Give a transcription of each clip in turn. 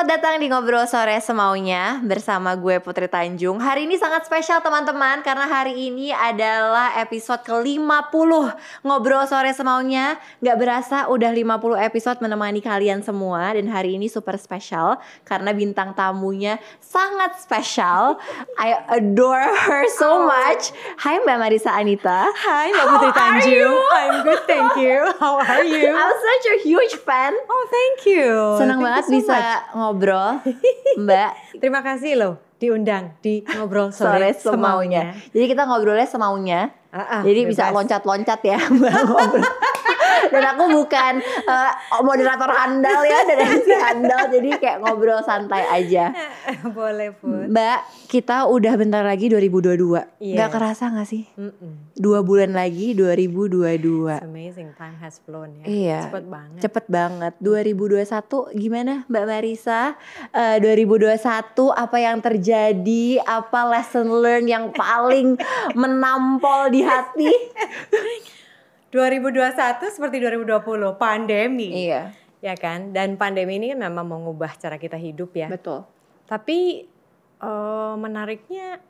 Selamat datang di Ngobrol Sore Semaunya bersama gue Putri Tanjung. Hari ini sangat spesial teman-teman Karena hari ini adalah episode ke-50 Ngobrol Sore Semaunya. Gak berasa udah 50 episode menemani kalian semua Dan hari ini super spesial Karena bintang tamunya sangat spesial. I adore her so much. Hai Mbak Marisa Anita. Hai Mbak Putri Tanjung. I'm good thank you. How are you? I'm such a huge fan. Oh thank you. Senang Thank banget you so bisa much. Ngobrol Mbak Terima kasih loh diundang di Ngobrol sore Sore, semaunya. Jadi kita ngobrolnya semaunya. Ah, ah, Jadi bisa bebas. loncat-loncat ya Mbak ngobrol. Dan aku bukan eh, moderator handal ya dan MC handal, jadi kayak ngobrol santai aja. Boleh pun Mbak, kita udah bentar lagi 2022. Yes. Nggak kerasa nggak sih? Mm-mm. Dua bulan lagi 2022. It's amazing time has flown ya Iya. Cepet banget Cepet banget 2021 gimana Mbak Marisa Eh, 2021 apa yang terjadi Apa lesson learn yang paling menampol di hati. 2021 seperti 2020 Pandemi. Iya. Ya kan? Dan pandemi ini kan memang mengubah cara kita hidup ya. Betul. Tapi eh, menariknya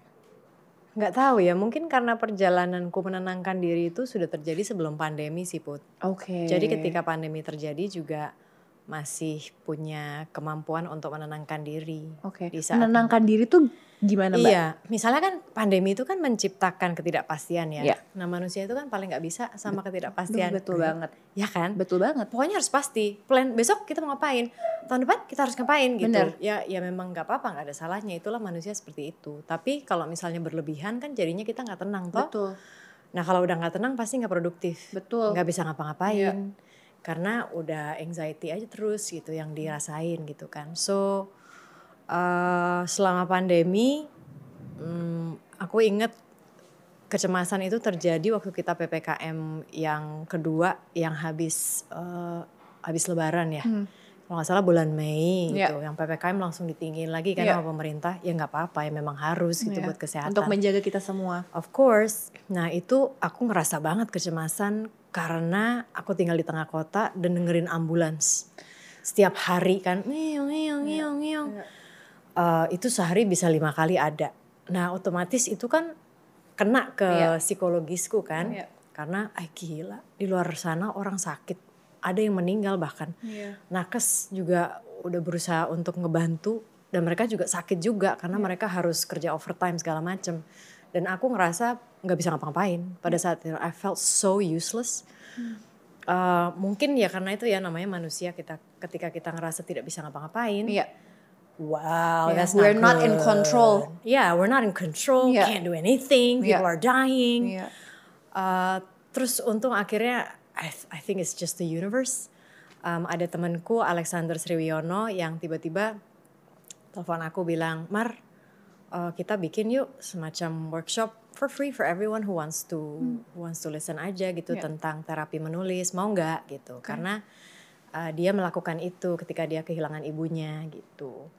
nggak tahu ya. Mungkin karena perjalananku menenangkan diri itu sudah terjadi sebelum pandemi sih put. Oke. Jadi ketika pandemi terjadi juga masih punya kemampuan untuk menenangkan diri. Oke di saat- Menenangkan diri tuh gimana Mbak? Iya, misalnya kan pandemi itu kan menciptakan ketidakpastian ya. Iya. Nah manusia itu kan paling nggak bisa sama ketidakpastian. betul banget Ya kan? Betul banget Pokoknya harus pasti. Plan besok kita mau ngapain, tahun depan kita harus ngapain gitu. Bener. Ya, ya memang nggak apa-apa, nggak ada salahnya. Itulah manusia seperti itu. Tapi kalau misalnya berlebihan kan jadinya kita nggak tenang toh. Betul Nah kalau udah nggak tenang pasti nggak produktif. Betul nggak bisa ngapa-ngapain Iya. Karena udah anxiety aja terus gitu yang dirasain gitu kan so eh, selama pandemi hmm, aku inget kecemasan itu terjadi waktu kita ppkm yang kedua yang habis eh, habis lebaran ya Hmm. kalau nggak salah bulan Mei Iya. gitu yang ppkm langsung ditinggiin lagi kan Iya. sama pemerintah ya nggak apa-apa ya memang harus gitu Iya. buat kesehatan Untuk menjaga kita semua Of course. Nah itu aku ngerasa banget kecemasan karena aku tinggal di tengah kota dan dengerin ambulans. Setiap hari kan, ngiung, ngiung, ngiung, ngiung. Iya. Eh, itu sehari bisa lima kali ada. Nah otomatis itu kan kena ke Iya. psikologisku kan. Iya. Karena, ay gila, di luar sana orang sakit. Ada yang meninggal bahkan. Iya Nakes juga udah berusaha untuk ngebantu dan mereka juga sakit juga karena Iya. mereka harus kerja overtime segala macem dan aku ngerasa nggak bisa ngapa-ngapain pada Iya. saat itu I felt so useless Eh, mungkin ya karena itu ya namanya manusia kita ketika kita ngerasa tidak bisa ngapa-ngapain Iya wow Yeah, that's we're not, not in good. control. yeah we're not in control Yeah. can't do anything people Yeah. are dying Iya Uh, terus untung akhirnya I, I think it's just the universe. Um, ada temanku Alexander Sriwiono yang tiba-tiba telepon aku bilang, Mar, uh, kita bikin yuk semacam workshop for free for everyone who wants to who wants to listen aja gitu Yeah. tentang terapi menulis, mau nggak gitu? Karena uh, dia melakukan itu ketika dia kehilangan ibunya gitu,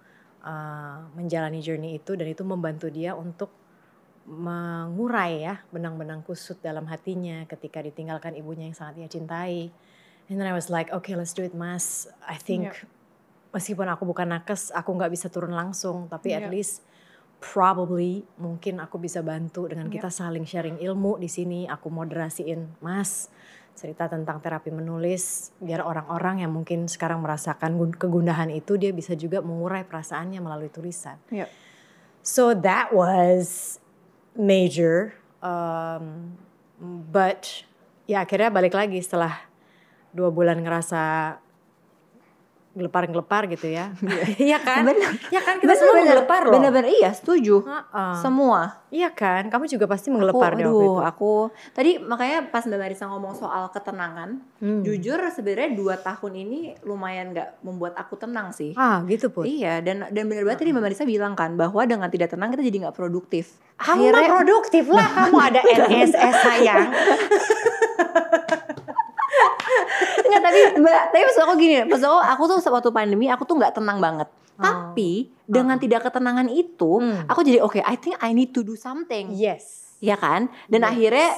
Uh, menjalani journey itu dan itu membantu dia untuk mengurai ya benang-benang kusut dalam hatinya ketika ditinggalkan ibunya yang sangat dia cintai. And then I was like, okay let's do it mas. I think Yeah. meskipun aku bukan nakes, aku nggak bisa turun langsung, tapi at Yeah. least probably mungkin aku bisa bantu dengan Yeah. kita saling sharing ilmu di sini. Aku moderasiin mas cerita tentang terapi menulis biar orang-orang yang mungkin sekarang merasakan gun- kegundahan itu dia bisa juga mengurai perasaannya melalui tulisan. Iya So that was major, um, but ya akhirnya balik lagi setelah dua bulan ngerasa gelepar-gelepar gitu ya, iya kan? Bener. Iya kan kita semua menggelepar loh. Bener-bener iya setuju Ha-ha. Semua Iya kan? Kamu juga pasti aku, menggelepar waktu aduh, itu. aku tadi makanya pas Mbak Marisa ngomong soal ketenangan, Hmm. jujur sebenarnya dua tahun ini lumayan nggak membuat aku tenang sih. Ah gitu pun. Iya dan dan benar banget tadi Mbak Marisa bilang kan bahwa dengan tidak tenang kita jadi nggak produktif. Kamu mah produktif lah, kamu ada NSS sayang. Enggak tapi Mbak tapi maksud aku gini, maksud aku aku tuh waktu pandemi aku tuh nggak tenang banget. Oh. Tapi dengan Oh. tidak ketenangan itu, Hmm. aku jadi oke, I think I need to do something. Yes. Ya kan? Dan Yes. akhirnya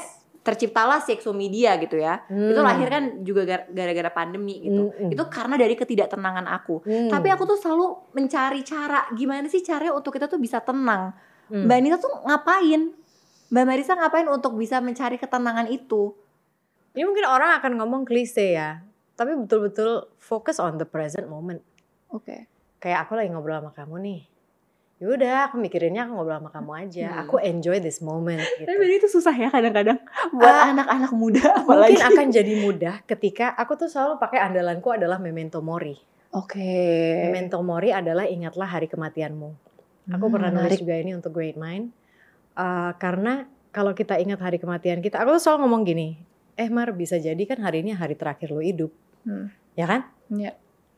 terciptalah seksomedia gitu ya. Itu Hmm. lahir kan juga gar- gara-gara pandemi gitu. Mm-mm. Itu karena dari ketidaktenangan aku. Hmm. Tapi aku tuh selalu mencari cara gimana sih caranya untuk kita tuh bisa tenang. Hmm. Mbak Anita tuh ngapain? Mbak Marisa ngapain untuk bisa mencari ketenangan itu? Ini mungkin orang akan ngomong klise ya, tapi betul-betul fokus on the present moment. Oke. Kayak aku lagi ngobrol sama kamu nih. Yaudah, aku mikirinnya aku ngobrol sama kamu aja. Hmm. Aku enjoy this moment gitu. Tapi itu susah ya kadang-kadang buat Ah, anak-anak muda apalagi. Mungkin akan jadi mudah ketika aku tuh selalu pakai andalanku adalah memento mori. Oke. Memento mori adalah ingatlah hari kematianmu. Aku Hmm, pernah nulis juga ini untuk Great Mind. Uh, karena kalau kita ingat hari kematian kita, aku tuh selalu ngomong gini, eh Mar bisa jadi kan hari ini hari terakhir lo hidup, Hmm. ya kan? Iya.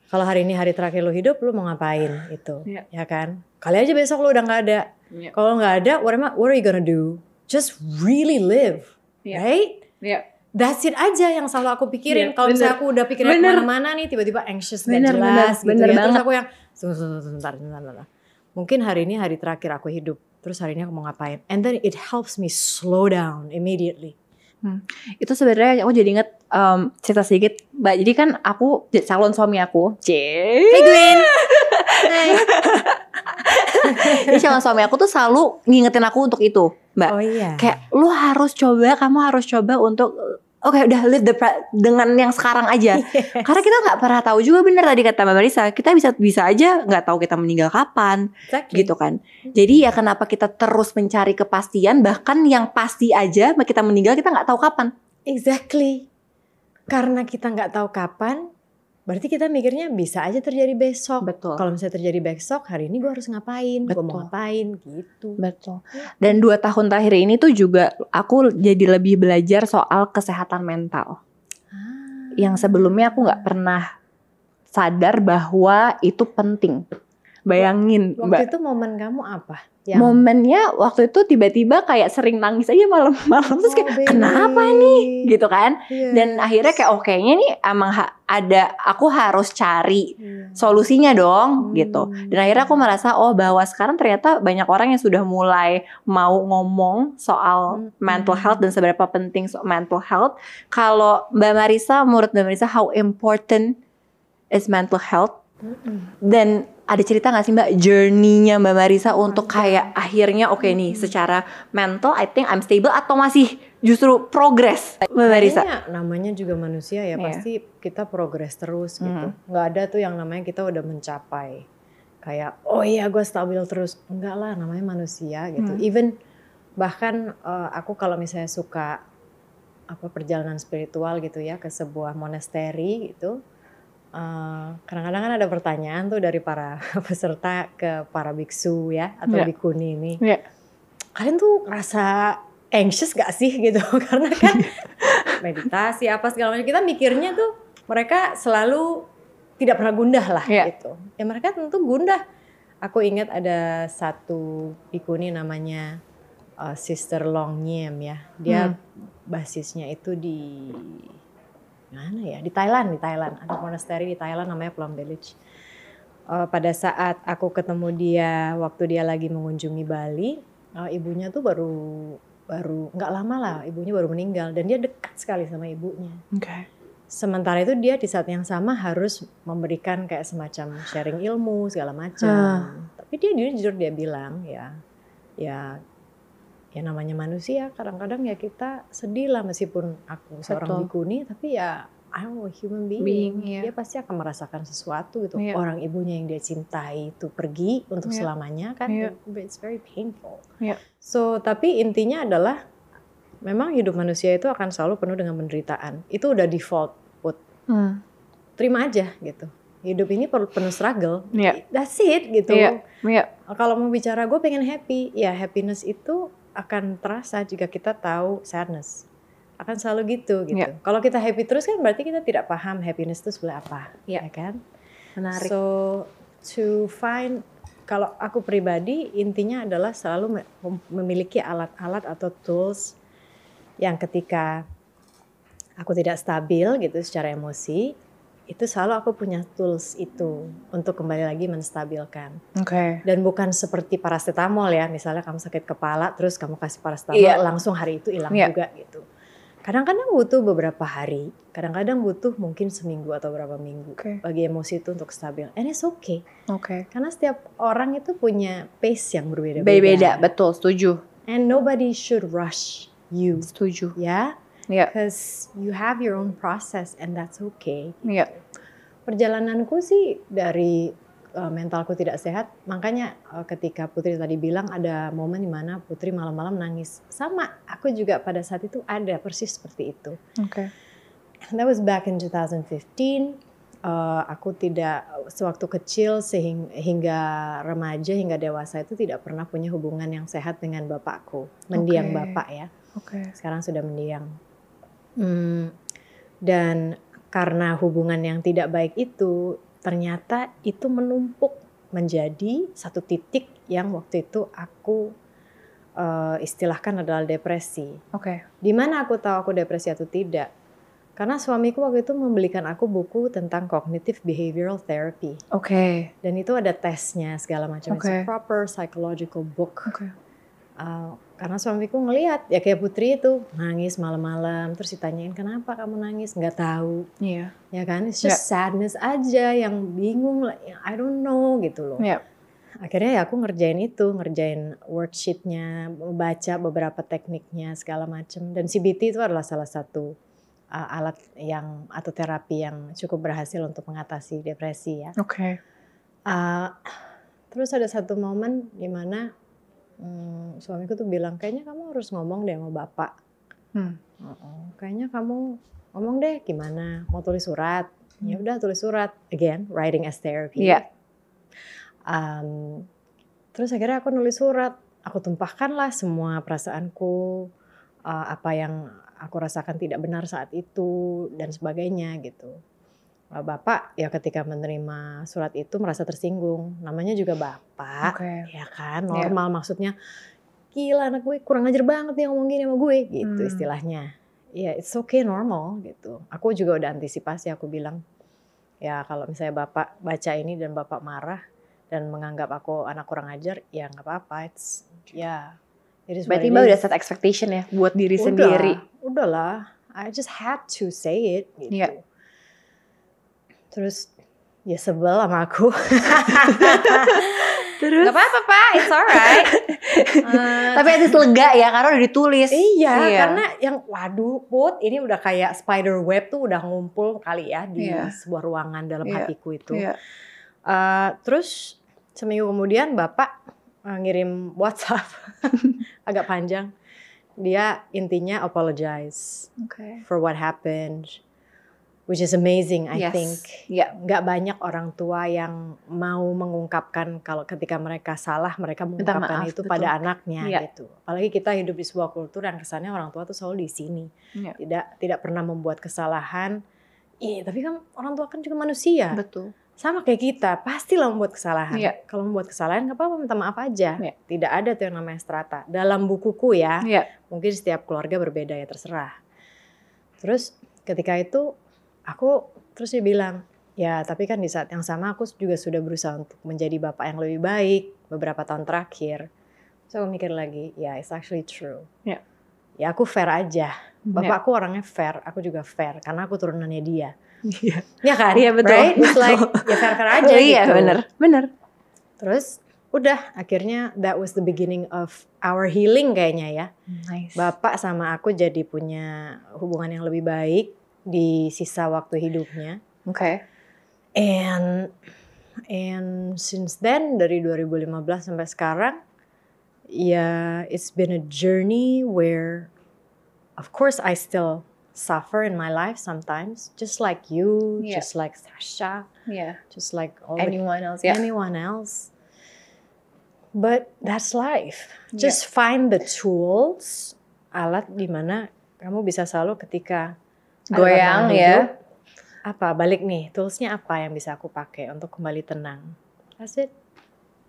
Kalau hari ini hari terakhir lo hidup, lo mau ngapain itu, Iya. ya kan? Kali aja besok lo udah nggak ada. Iya. Kalau nggak ada, what, am I- what are you gonna do? Just really live, Iya. right? Iya. That's it aja yang selalu aku pikirin. Iya, Kalau misalnya aku udah pikirin ke mana-mana nih, tiba-tiba anxious Bener, gak bener, jelas gitu bener ya. Terus banget. aku yang, "Tunggu, tunggu, tunggu, sebentar, sebentar, sebentar. Mungkin hari ini hari terakhir aku hidup. Terus hari ini aku mau ngapain? And then it helps me slow down immediately. Itu sebenarnya aku jadi inget em, cerita sedikit, Mbak. Jadi kan aku calon suami aku, C. Hey Glenn! Hey. Jadi calon suami aku tuh selalu ngingetin aku untuk itu, Mbak. Oh iya. Kayak lu harus coba, kamu harus coba untuk Oke udah live the dengan yang sekarang aja. Karena kita nggak pernah tahu juga bener tadi kata Mbak Marisa, kita bisa bisa aja nggak tahu kita meninggal kapan, Exactly. gitu kan. Jadi ya kenapa kita terus mencari kepastian, bahkan yang pasti aja kita meninggal kita nggak tahu kapan. Exactly. Karena kita nggak tahu kapan, berarti kita mikirnya bisa aja terjadi besok. Betul. Kalau misalnya terjadi besok, hari ini gue harus ngapain? Gue mau ngapain? Gitu. Betul. Dan dua tahun terakhir ini tuh juga aku jadi lebih belajar soal kesehatan mental. Ah. Yang sebelumnya aku nggak pernah sadar bahwa itu penting. Bayangin, Waktu Mbak. itu momen kamu apa? Yang Momennya waktu itu tiba-tiba kayak sering nangis aja malam-malam terus kayak Oh, baby. kenapa nih gitu kan. Yes. Dan akhirnya kayak oh kayaknya nih emang ada aku harus cari Iya. solusinya dong Hmm. gitu. Dan akhirnya aku merasa oh bahwa sekarang ternyata banyak orang yang sudah mulai mau ngomong soal Hmm. mental health dan seberapa penting so- mental health. Kalau Mbak Marisa, menurut Mbak Marisa how important is mental health? Mm-mm. Dan ada cerita gak sih Mbak journey-nya Mbak Marisa untuk kayak akhirnya oke nih secara mental I think I'm stable atau masih justru progress Mbak Marisa? Kayaknya namanya juga manusia ya Iya. pasti kita progres terus gitu. Hmm. Nggak ada tuh yang namanya kita udah mencapai kayak oh iya gue stabil terus. Enggak lah namanya manusia gitu. Hmm. Even bahkan eh, aku kalau misalnya suka apa perjalanan spiritual gitu ya ke sebuah monasteri gitu. Eh, kadang-kadang kan ada pertanyaan tuh dari para peserta ke para biksu ya atau Iya. bikuni ini. Iya. Kalian tuh rasa anxious gak sih gitu? Karena kan meditasi apa segala macam kita mikirnya tuh mereka selalu tidak pernah gundah lah Iya. gitu. Ya mereka tentu gundah. Aku ingat ada satu bikuni namanya uh, Sister Long Nyiem ya. Dia Hmm. basisnya itu di mana ya? Di Thailand, di Thailand. Ada monastery di Thailand namanya Plum Village. Uh, pada saat aku ketemu dia waktu dia lagi mengunjungi Bali, uh, ibunya tuh baru baru nggak lama lah ibunya baru meninggal dan dia dekat sekali sama ibunya. Oke. Sementara itu dia di saat yang sama harus memberikan kayak semacam sharing ilmu segala macam. Ah. Tapi dia jujur dia bilang ya ya ya namanya manusia kadang-kadang ya kita sedih lah meskipun aku seorang Betul. bikuni tapi ya I'm a human being. Being, iya. Dia pasti akan merasakan sesuatu gitu. Iya. Orang ibunya yang dia cintai itu pergi untuk Iya. selamanya kan Iya. it's very painful. Iya. So, tapi intinya adalah memang hidup manusia itu akan selalu penuh dengan penderitaan. Itu udah default, Put. Hmm. Terima aja gitu. Hidup ini perlu penuh struggle. Iya. That's it gitu. Iya. Iya. Kalau mau bicara gue pengen happy, ya happiness itu akan terasa jika kita tahu sadness. Akan selalu gitu gitu. Iya. Kalau kita happy terus kan berarti kita tidak paham happiness itu sebenarnya apa, Iya. ya kan? Menarik. So to find kalau aku pribadi intinya adalah selalu me- mem- memiliki alat-alat atau tools yang ketika aku tidak stabil gitu secara emosi, itu selalu aku punya tools itu untuk kembali lagi menstabilkan. Oke. Dan bukan seperti paracetamol ya, misalnya kamu sakit kepala terus kamu kasih paracetamol Iya. langsung hari itu hilang Iya. juga gitu. Kadang-kadang butuh beberapa hari, kadang-kadang butuh mungkin seminggu atau beberapa minggu Oke. bagi emosi itu untuk stabil. And it's okay. Oke. Karena setiap orang itu punya pace yang berbeda-beda. Beda-beda, betul, setuju. And nobody should rush you. Setuju. Ya, Iya. because you have your own process and that's okay. Iya. Perjalananku sih dari uh, mentalku tidak sehat, makanya uh, ketika Putri tadi bilang ada momen di mana Putri malam-malam nangis. Sama, aku juga pada saat itu ada persis seperti itu. Oke. That was back in 2015. Uh, aku tidak sewaktu kecil sehingga hingga remaja hingga dewasa itu tidak pernah punya hubungan yang sehat dengan bapakku, mendiang Oke. bapak ya. Oke. Sekarang sudah mendiang. Hmm, dan karena hubungan yang tidak baik itu ternyata itu menumpuk menjadi satu titik yang waktu itu aku uh, istilahkan adalah depresi. Oke. Di mana aku tahu aku depresi atau tidak? Karena suamiku waktu itu membelikan aku buku tentang cognitive behavioral therapy Oke. dan itu ada tesnya segala macam. It's a Oke. proper psychological book. Oke. Uh, karena suamiku ngelihat ya kayak Putri itu nangis malam-malam. Terus ditanyain kenapa kamu nangis? Nggak tahu. Iya. ya kan? It's just sadness aja yang bingung I don't know gitu loh. Iya. akhirnya ya aku ngerjain itu ngerjain worksheetnya baca beberapa tekniknya segala macam dan CBT itu adalah salah satu uh, alat yang atau terapi yang cukup berhasil untuk mengatasi depresi ya. Oke. Uh, terus ada satu momen di mana hmm, suamiku tuh bilang kayaknya kamu harus ngomong deh sama bapak. Hmm. "Uh-uh, kayaknya kamu ngomong deh gimana mau tulis surat. Ya Hmm. udah tulis surat. Again, writing as therapy. Iya. Um, terus akhirnya aku nulis surat. Aku tumpahkanlah semua perasaanku, uh, apa yang aku rasakan tidak benar saat itu dan sebagainya gitu. Uh, Bapak ya ketika menerima surat itu merasa tersinggung. Namanya juga bapak, Oke. ya kan normal maksudnya. Gila anak gue kurang ajar banget nih ngomong gini sama gue gitu Hmm. istilahnya. Ya it's okay normal gitu. Aku juga udah antisipasi aku bilang ya kalau misalnya bapak baca ini dan bapak marah dan menganggap aku anak kurang ajar ya nggak apa-apa. It's ya what Berarti Mbak udah set expectation ya buat diri Udah, sendiri. Udahlah, I just had to say it gitu. Iya. Terus ya sebel sama aku. Terus? Gak apa-apa pak, it's alright. Eh, Tapi least lega ya karena udah ditulis. iya, Iya. karena yang waduh put ini udah kayak spider web tuh udah ngumpul kali ya di Iya. sebuah ruangan dalam Iya. hatiku itu. Iya. Eh, terus seminggu kemudian bapak eh, ngirim WhatsApp agak panjang. Dia intinya apologize Oke. for what happened, which is amazing I Yes. think. Iya. Nggak banyak orang tua yang mau mengungkapkan kalau ketika mereka salah mereka mengungkapkan maaf, itu betul. pada anaknya Iya. gitu. Apalagi kita hidup di sebuah kultur yang kesannya orang tua tuh selalu di sini, Iya. tidak tidak pernah membuat kesalahan. Iya, tapi kan orang tua kan juga manusia Betul. sama kayak kita pastilah membuat kesalahan. Iya. Kalau membuat kesalahan nggak apa-apa minta maaf aja. Iya. Tidak ada tuh yang namanya strata. Dalam bukuku ya, Iya. mungkin setiap keluarga berbeda ya terserah. Terus ketika itu aku terus dia bilang, ya tapi kan di saat yang sama aku juga sudah berusaha untuk menjadi bapak yang lebih baik beberapa tahun terakhir. Terus aku mikir lagi, ya it's actually true. Iya. Ya aku fair aja. Iya. Bapakku orangnya fair, aku juga fair karena aku turunannya dia. Iya. Ya kan? Iya, betul, Right? It's like ya fair-fair aja Oh, iya gitu. bener. Bener. Terus udah akhirnya that was the beginning of our healing kayaknya ya. Nice. Bapak sama aku jadi punya hubungan yang lebih baik di sisa waktu hidupnya. Oke. And and since then dari 2015 sampai sekarang ya it's been a journey where of course I still suffer in my life sometimes just like you, Yeah. just like Sasha, Iya. just like all the Anyone else? Ya. anyone else. But that's life. Yeah. Just find the tools, alat di mana kamu bisa selalu ketika Goyang ya. hidup, Apa balik nih, toolsnya apa yang bisa aku pakai untuk kembali tenang? That's it.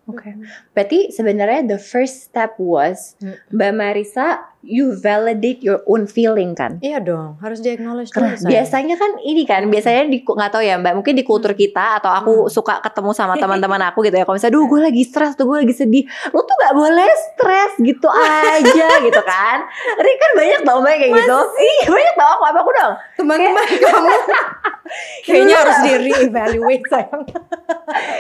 Oke. Berarti sebenarnya the first step was Hmm. Mbak Marisa, you validate your own feeling kan? Iya dong, harus di acknowledge dulu. biasanya kan ini kan, biasanya di nggak tahu ya Mbak, mungkin di kultur kita atau aku Hmm. suka ketemu sama teman-teman aku gitu ya. Kalau misalnya, duh gue lagi stres, tuh gue lagi sedih, lu tuh nggak boleh stres gitu aja gitu kan? Tapi kan banyak tau Mbak kayak gitu. Iya banyak tau aku apa aku dong. teman-teman kamu kayaknya harus di reevaluate sayang.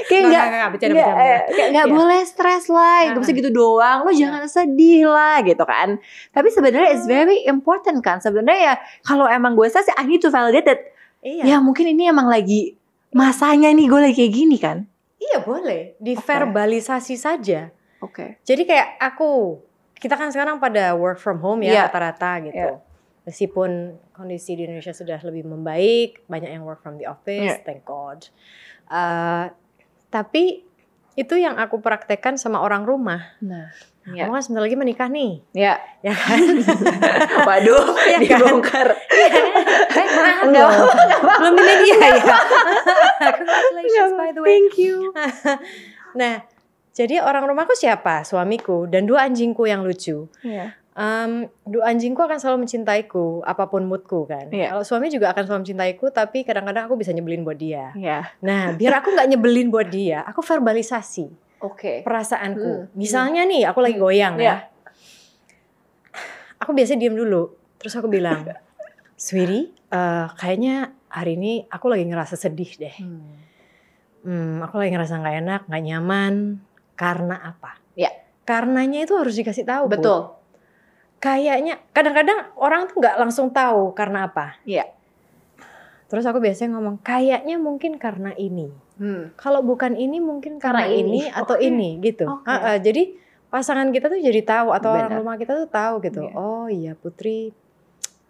Kayak Nggak, nggak nggak, bercanda, bercanda. eh, kayak nggak boleh stres lah, nggak bisa Ah. gitu doang. Lo jangan sedih lah gitu kan. Tapi sebenarnya it's very important kan. Sebenarnya ya kalau emang gue stres, I need to validate it. Iya. Ya mungkin ini emang lagi masanya nih gue lagi kayak gini kan. Iya boleh, diverbalisasi saja. Oke. Jadi kayak aku, kita kan sekarang pada work from home ya Iya. rata-rata gitu. Iya. Meskipun kondisi di Indonesia sudah lebih membaik, banyak yang work from the office, Iya. thank God. Uh, tapi itu yang aku praktekkan sama orang rumah. Nah. Kamu Ya. kan sebentar lagi menikah nih, Ya. ya kan? Waduh, Iya kan? dibongkar. Baik banget Enggak loh. Belum ini dia ya. Congratulations by the way. Thank you. Nah, jadi orang rumahku siapa? Suamiku dan dua anjingku yang lucu. Iya. Um, dua anjingku akan selalu mencintaiku, apa pun moodku kan. Iya. Kalau suami juga akan selalu mencintaiku, tapi kadang-kadang aku bisa nyebelin buat dia. Iya. Nah, biar aku nggak nyebelin buat dia, aku verbalisasi Oke. perasaanku. Hmm. Misalnya nih, aku lagi goyang Iya. ya. Aku biasa diem dulu, terus aku bilang, Sweetie, eh, kayaknya hari ini aku lagi ngerasa sedih deh. Hmm. Hmm, aku lagi ngerasa nggak enak, nggak nyaman. Karena apa? Ya. Karenanya itu harus dikasih tahu. Bu. Betul. Kayaknya kadang-kadang orang tuh nggak langsung tahu karena apa. Iya. Terus aku biasanya ngomong, kayaknya mungkin karena ini. Hmm. Kalau bukan ini mungkin karena, Karena ini, ini. atau Oke. ini gitu. Oke. Ah, ah, jadi pasangan kita tuh jadi tahu atau orang Benar. rumah kita tuh tahu gitu. Iya. Oh iya Putri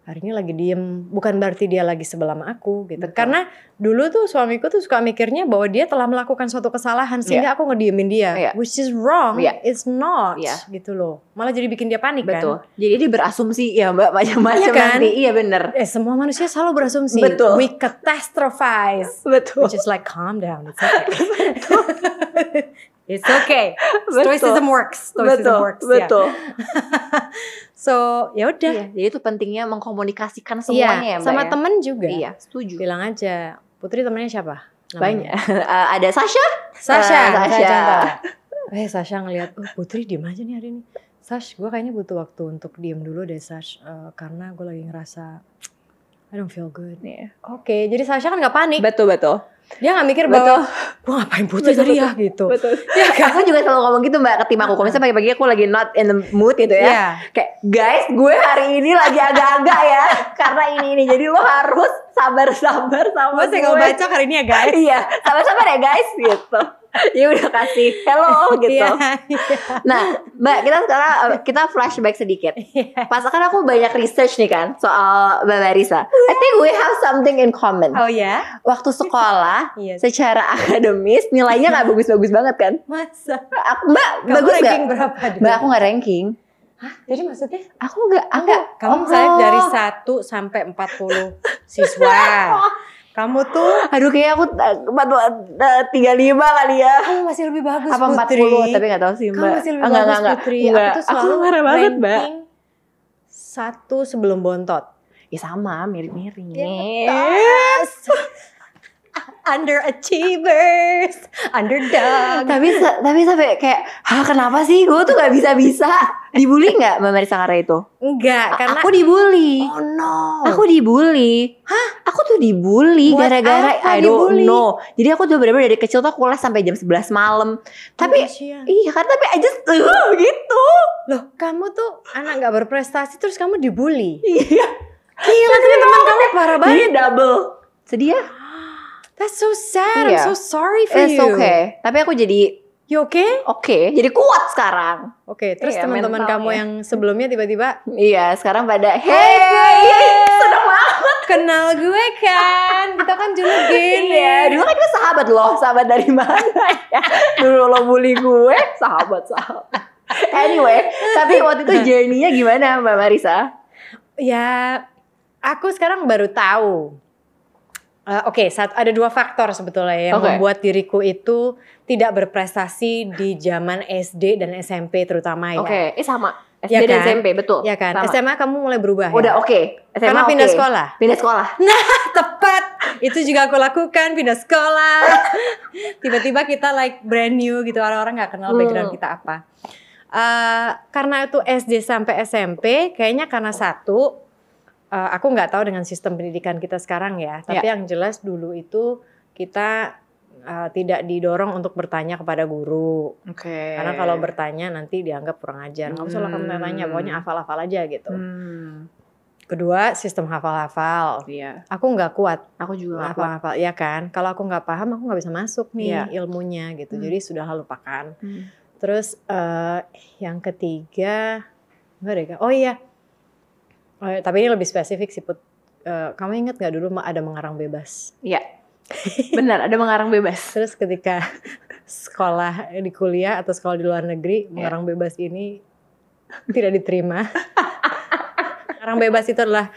hari ini lagi diem. Bukan berarti dia lagi sebelah sama aku gitu. Betul. Karena dulu tuh suamiku tuh suka mikirnya bahwa dia telah melakukan suatu kesalahan sehingga aku ngediemin dia. Iya. Which is wrong. Iya. It's not Iya. gitu loh. Malah jadi bikin dia panik Betul. kan. Jadi dia berasumsi ya Mbak macam-macam Iya kan? nanti. Iya bener. Eh semua manusia selalu berasumsi. Betul. We catastrophize. Betul. Which is like calm down. It's okay. It's okay. Stoicism works. Stoicism betul. works. ya. Betul. So ya udah. Iya, jadi itu pentingnya mengkomunikasikan Iya, semuanya ya Mbak sama ya? temen juga. Iya, setuju. Bilang aja. Putri temennya siapa? Banyak. Eh, ada Sasha? Sasha. Ah, Sasha. Sasha. Eh Sasha ngeliat, oh Putri diem aja nih hari ini. Sash, gue kayaknya butuh waktu untuk diem dulu deh Sash. Eh, karena gue lagi ngerasa, I don't feel good. Iya. Oke, jadi Sasha kan gak panik. Betul, betul. Dia gak mikir Betul. bahwa, gue ngapain Betul, tadi ya gitu. Betul. Ya kan? Aku juga selalu ngomong gitu Mbak ke tim aku. Kalau misalnya pagi-pagi aku lagi not in the mood gitu ya. Iya. Kayak guys, gue hari ini lagi agak-agak ya. Karena ini ini. Jadi lo harus sabar-sabar sama Gue gue. baca hari ini ya guys. Iya, sabar-sabar ya guys gitu. Ya udah kasih hello gitu. Iya, iya. Nah, Mbak, kita sekarang kita flashback sedikit. Iya. Pas kan aku banyak research nih kan soal Mbak Marisa. I think we have something in common. Oh ya? Waktu sekolah, Iya. secara akademis nilainya nggak bagus-bagus banget kan? Masa? Aku, Mbak, Kamu bagus ranking berapa? dulu? Mbak, aku nggak ranking. Jadi maksudnya? Aku nggak, aku Enggak, kamu Oh. misalnya dari 1 sampai 40 siswa. Kamu tuh Aduh, kayak aku empat tiga lima kali ya. kamu masih lebih bagus Apa empat Putri. puluh? Tapi nggak tahu sih Kamu Mbak. masih lebih Ah, nggak, bagus nggak, nggak. Putri. Nggak. Aku tuh selalu Aku marah banget Mbak. Satu sebelum bontot. Ya sama, mirip-mirip. Yes. Underachievers, underdog. tapi tapi sampai kayak, hah kenapa sih gue tuh nggak bisa bisa dibully nggak Mbak Marisa karena itu? Enggak, karena aku dibully. Oh no. Aku dibully. Hah? Aku tuh dibully gara-gara I don't dibully? know. Jadi aku tuh bener-bener dari kecil tuh aku les sampai jam 11 malam. Tapi Kasihan. iya kan tapi I just uh, gitu. loh, kamu tuh anak nggak berprestasi terus kamu dibully. Iya. Gila, tapi teman kamu parah banget. Ini double. Sedih ya? That's so sad. Iya. I'm so sorry for It's you. okay. Tapi aku jadi You okay? oke, jadi kuat sekarang. Oke, terus Iya, teman-teman kamu yang sebelumnya tiba-tiba Iya, sekarang pada Hey, hey, seneng banget. kenal gue kan. Kita kan dulu gini. Iya, dulu kan kita sahabat loh, sahabat dari mana ya? Dulu lo bully gue, sahabat sahabat. Anyway, tapi waktu itu journey-nya gimana Mbak Marisa? Ya, aku sekarang baru tahu. Uh, Oke, saat ada dua faktor sebetulnya yang Oke. membuat diriku itu tidak berprestasi di zaman SD dan SMP terutama ya. Oke, eh sama. SD Ya dan kan? SMP betul. Ya kan? Sama. SMA kamu mulai berubah Udah ya? oke. SMA Karena pindah oke. sekolah. Pindah sekolah. Tepat. Itu juga aku lakukan pindah sekolah. Tiba-tiba kita like brand new gitu orang-orang nggak kenal Hmm. background kita apa. Eh, karena itu SD sampai SMP, kayaknya karena satu, eh, aku nggak tahu dengan sistem pendidikan kita sekarang ya. Tapi yang jelas dulu itu kita eh, tidak didorong untuk bertanya kepada guru. Oke. Karena kalau bertanya nanti dianggap kurang ajar. Nggak usah lah kamu Hmm. tanya, pokoknya hafal-hafal aja gitu. Hmm. Kedua, sistem hafal-hafal. Iya. Aku nggak kuat Aku juga hafal-hafal, ya kan? Kalau aku nggak paham, aku nggak bisa masuk nih Iya. ilmunya gitu. Hmm. Jadi sudah lupakan. Hmm. Terus eh, yang ketiga, enggak deh, oh iya, Oh, iya, tapi ini lebih spesifik sih Put. Eh, kamu ingat nggak dulu ada mengarang bebas? Iya. Benar, ada mengarang bebas. Terus ketika sekolah di kuliah atau sekolah di luar negeri, Iya. mengarang bebas ini tidak diterima. mengarang bebas itu adalah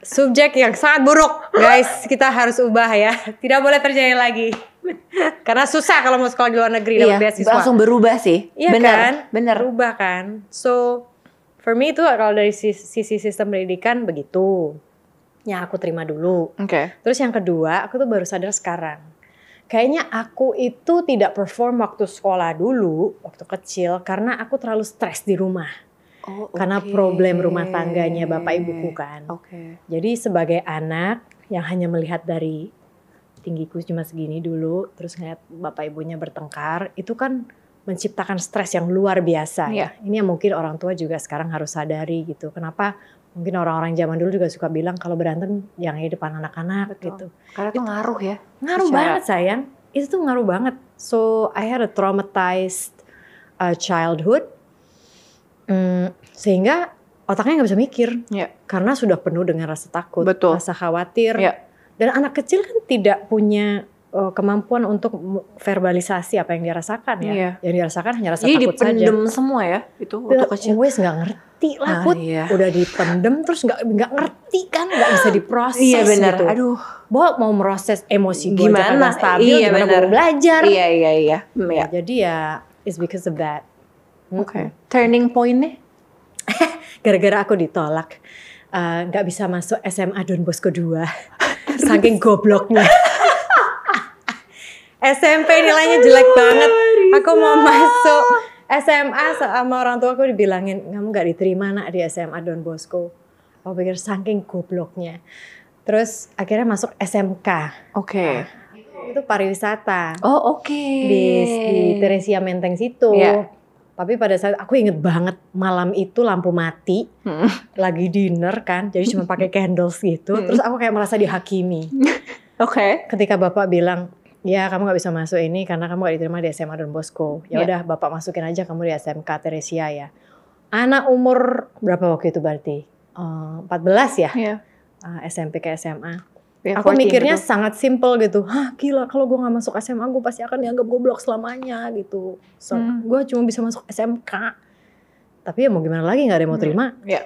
subjek yang sangat buruk, guys. Kita harus ubah ya. Tidak boleh terjadi lagi. Karena susah kalau mau sekolah di luar negeri dapat beasiswa. Iya, langsung berubah sih. Iya benar, kan? benar. Berubah kan. So, for me itu kalau dari sis- sisi sistem pendidikan begitu. Yang aku terima dulu. Oke. Terus yang kedua, aku tuh baru sadar sekarang. Kayaknya aku itu tidak perform waktu sekolah dulu, waktu kecil, karena aku terlalu stres di rumah. Oh, Karena oke. problem rumah tangganya bapak ibuku kan. Oke. Jadi sebagai anak yang hanya melihat dari tinggiku cuma segini dulu, terus ngeliat bapak ibunya bertengkar, itu kan menciptakan stres yang luar biasa. Iya. ya. Ini yang mungkin orang tua juga sekarang harus sadari gitu. Kenapa mungkin orang-orang zaman dulu juga suka bilang kalau berantem jangan di depan anak-anak gitu. Karena itu ngaruh ya. Ngaruh Secara- banget sayang. Itu tuh ngaruh banget. So I had a traumatized uh, childhood. Mm, sehingga otaknya nggak bisa mikir. Iya. Karena sudah penuh dengan rasa takut, Betul. rasa khawatir. Iya. Dan anak kecil kan tidak punya uh, kemampuan untuk verbalisasi apa yang dia rasakan ya. Iya. Yang dia rasakan hanya rasa Jadi takut saja. dipendem semua ya itu waktu kecil. Wes nggak ngerti lah, Ah, Put. iya. Udah dipendem terus nggak nggak ngerti kan, nggak bisa diproses Iya benar. gitu. Aduh. Bawa mau meroses emosi gue Gimana? stabil, Iya, gimana benar. gue belajar. Iya iya iya. Hmm, Ya, jadi ya it's because of that. Oke. Turning point-nya? Gara-gara aku ditolak, eh, nggak bisa masuk SMA Don Bosco 2. Saking gobloknya. SMP nilainya jelek banget. Aku mau masuk SMA sama orang tua aku dibilangin, kamu nggak diterima nak di SMA Don Bosco. Aku pikir saking gobloknya. Terus akhirnya masuk SMK. Oke. Itu pariwisata. Oh oke. di, di Teresia Menteng situ. Iya. Tapi pada saat aku inget banget malam itu lampu mati, Hmm. lagi dinner kan, jadi cuma pakai candles gitu. Hmm. Terus aku kayak merasa dihakimi. Oke. Ketika bapak bilang, ya kamu nggak bisa masuk ini karena kamu gak diterima di SMA Don Bosco. Ya Iya. udah bapak masukin aja kamu di SMK Teresia ya. Anak umur berapa waktu itu berarti? Eh, 14 ya, Iya. eh, SMP ke SMA. Ya, Aku 14 mikirnya gitu. sangat simple gitu. Hah gila kalau gue gak masuk SMA gue pasti akan dianggap goblok selamanya gitu. So, Hmm. gue cuma bisa masuk SMK. Tapi ya mau gimana lagi gak ada yang mau Hmm. terima. Iya.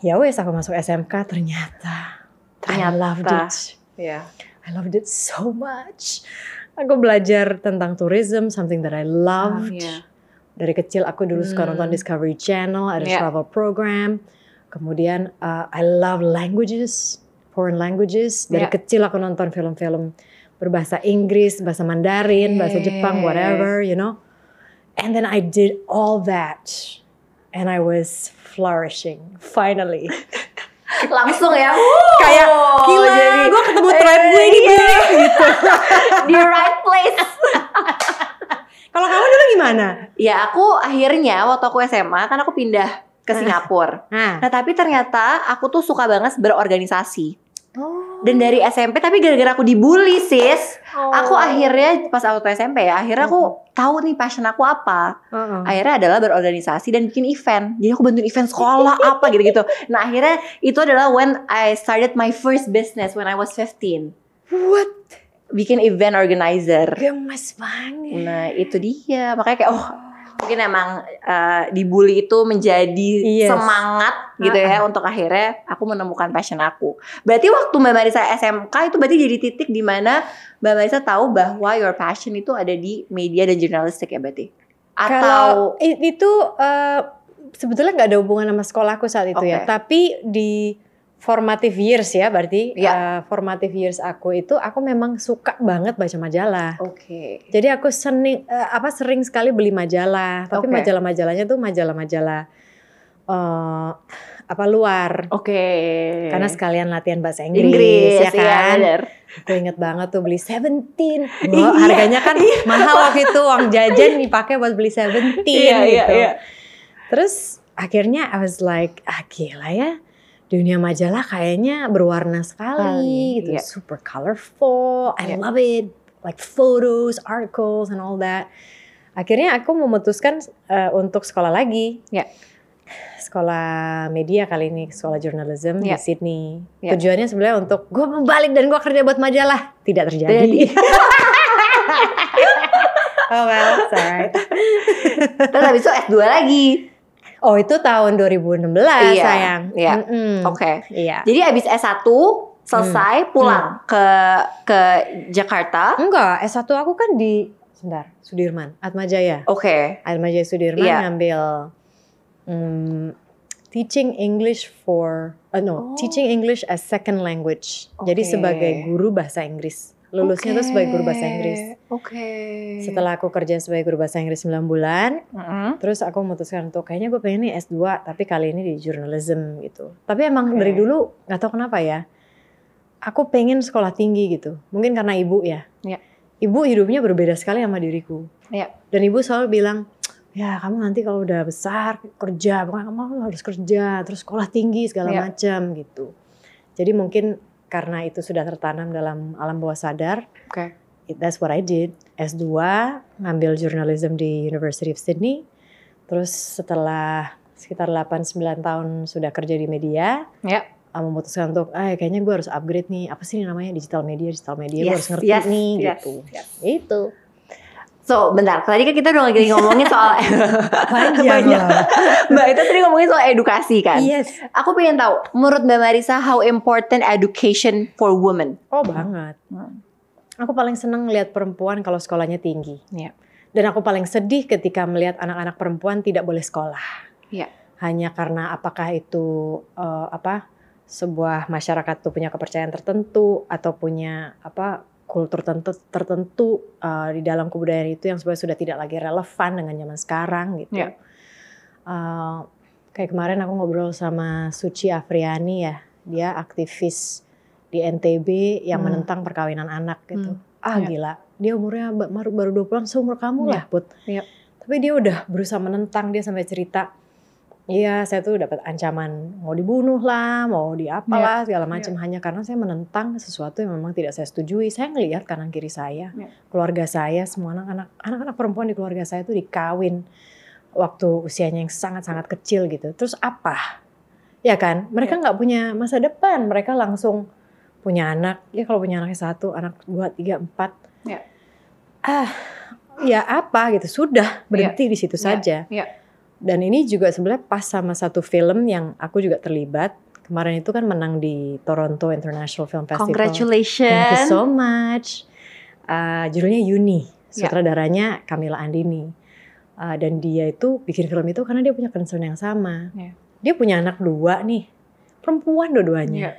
Ya wes aku masuk SMK ternyata. Ternyata. I loved it. Iya. I loved it so much. Aku belajar tentang tourism, something that I loved. iya. Dari kecil aku dulu suka Hmm. nonton Discovery Channel, ada Iya. travel program. Kemudian uh, I love languages, foreign languages. Dari Iya. kecil aku nonton film-film berbahasa Inggris, bahasa Mandarin, bahasa Jepang, whatever, you know. And then I did all that. And I was flourishing, finally. Langsung ya. Kayak, Oh, gila, jadi- gue ketemu tribe gue ini, Iya. Gitu. Di right place. Kalau kamu dulu gimana? Ya aku akhirnya waktu aku SMA kan aku pindah ke Singapura. Nah, Nah tapi ternyata aku tuh suka banget berorganisasi. oh. Dan dari SMP tapi gara-gara aku dibully sis, Oh. aku akhirnya pas waktu SMP ya, akhirnya aku tahu nih passion aku apa. Uh-uh. Akhirnya adalah berorganisasi dan bikin event. Jadi aku bantuin event sekolah apa gitu-gitu. Nah akhirnya itu adalah when I started my first business when I was 15. What? Bikin event organizer. Gemes banget. Nah itu dia makanya kayak oh mungkin emang uh, dibully itu menjadi Yes. semangat gitu ya untuk akhirnya aku menemukan passion aku. Berarti waktu Mbak Marisa SMK itu berarti jadi titik di mana Mbak Marisa tahu bahwa your passion itu ada di media dan jurnalistik ya berarti. Kalau Atau i- itu eh, sebetulnya nggak ada hubungan sama sekolahku saat itu ya, Oke. tapi di formative years ya, berarti Iya. eh, formative years aku itu aku memang suka banget baca majalah. Oke. Jadi aku sering eh, apa sering sekali beli majalah, tapi Oke. majalah-majalahnya tuh majalah-majalah eh, apa luar. Oke. Karena sekalian latihan bahasa Inggris, Inggris ya kan. iya bener. Gue inget banget tuh beli Seventeen. Wah, harganya kan mahal waktu itu uang jajan dipakai buat beli Seventeen Iya iya gitu. iya. Terus akhirnya I was like, ah gila ya. Dunia majalah kayaknya berwarna sekali Sekali, gitu. iya. Super colorful. I Iya. love it. Like photos, articles and all that. Akhirnya aku memutuskan eh, untuk sekolah lagi. Iya. Sekolah media kali ini, sekolah journalism Iya. di Sydney. Iya. Tujuannya sebenarnya untuk gue mau balik dan gue kerja buat majalah. Tidak terjadi. Jadi. oh well, alright. Terus habis itu S2 lagi. Oh itu tahun 2016 Iya, sayang. iya. Mm-mm. Oke. Iya. Jadi habis S1 selesai pulang ke ke Jakarta. Enggak, S1 aku kan di sebentar, Sudirman, Atmajaya. Oke. Atmajaya Sudirman Iya. ngambil mm, teaching English for uh, no, Oh. teaching English as second language. Jadi Oke. sebagai guru bahasa Inggris. Lulusnya tuh sebagai guru bahasa Inggris. Oke. Setelah aku kerja sebagai guru bahasa Inggris 9 bulan, Mm-mm. terus aku memutuskan untuk kayaknya gue pengen nih S2 tapi kali ini di journalism gitu. Tapi emang Oke. dari dulu nggak tahu kenapa ya. Aku pengen sekolah tinggi gitu. Mungkin karena ibu ya. Iya. Ibu hidupnya berbeda sekali sama diriku. Iya. Dan ibu selalu bilang, "Ya, kamu nanti kalau udah besar kerja, pokoknya kamu harus kerja, terus sekolah tinggi segala Iya. macam gitu." Jadi mungkin karena itu sudah tertanam dalam alam bawah sadar, Oke. That's what I did. S2, ngambil journalism di University of Sydney. Terus setelah sekitar 8-9 tahun sudah kerja di media, Ya. ah, memutuskan untuk, ah kayaknya gue harus upgrade nih. Apa sih ini namanya digital media, digital media. gue Yes, harus ngerti yes, nih yes, gitu. yes. Itu. So, bentar. Tadi kan kita udah lagi ngomongin soal Panjang lah. Mbak itu tadi ngomongin soal edukasi kan. Yes. Aku pengen tahu, menurut Mbak Marisa, how important education for women? Oh banget. Hmm. Aku paling seneng lihat perempuan kalau sekolahnya tinggi. Iya. Dan aku paling sedih ketika melihat anak-anak perempuan tidak boleh sekolah. Iya. Hanya karena apakah itu eh, apa sebuah masyarakat tuh punya kepercayaan tertentu atau punya apa kultur tertentu, tertentu eh, di dalam kebudayaan itu yang sebenarnya sudah tidak lagi relevan dengan zaman sekarang gitu. Iya. Eh, kayak kemarin aku ngobrol sama Suci Afriani ya, dia aktivis di NTB yang Hmm. menentang perkawinan anak gitu. Ah Iya. gila, dia umurnya ba- baru baru 20-an seumur kamu Iya. lah, Put. Iya. Tapi dia udah berusaha menentang, dia sampai cerita, iya saya tuh dapat ancaman mau dibunuh lah, mau diapalah segala macam hanya karena saya menentang sesuatu yang memang tidak saya setujui. Saya ngelihat kanan kiri saya, Iya. keluarga saya, semua anak-anak anak-anak perempuan di keluarga saya tuh dikawin waktu usianya yang sangat-sangat kecil gitu. Terus apa? Ya kan, mereka nggak punya masa depan, mereka langsung punya anak. Ya kalau punya anaknya satu, anak dua, tiga, empat. Ya. Ah, ya apa gitu, sudah berhenti di situ Ya, saja. ya. Dan ini juga sebenarnya pas sama satu film yang aku juga terlibat. Kemarin itu kan menang di Toronto International Film Festival. Thank you Congratulations. so much. Uh, judulnya Yuni, Ya. sutradaranya Camila Andini. Uh, dan dia itu bikin film itu karena dia punya concern yang sama. Ya. Dia punya anak dua nih, perempuan dua-duanya.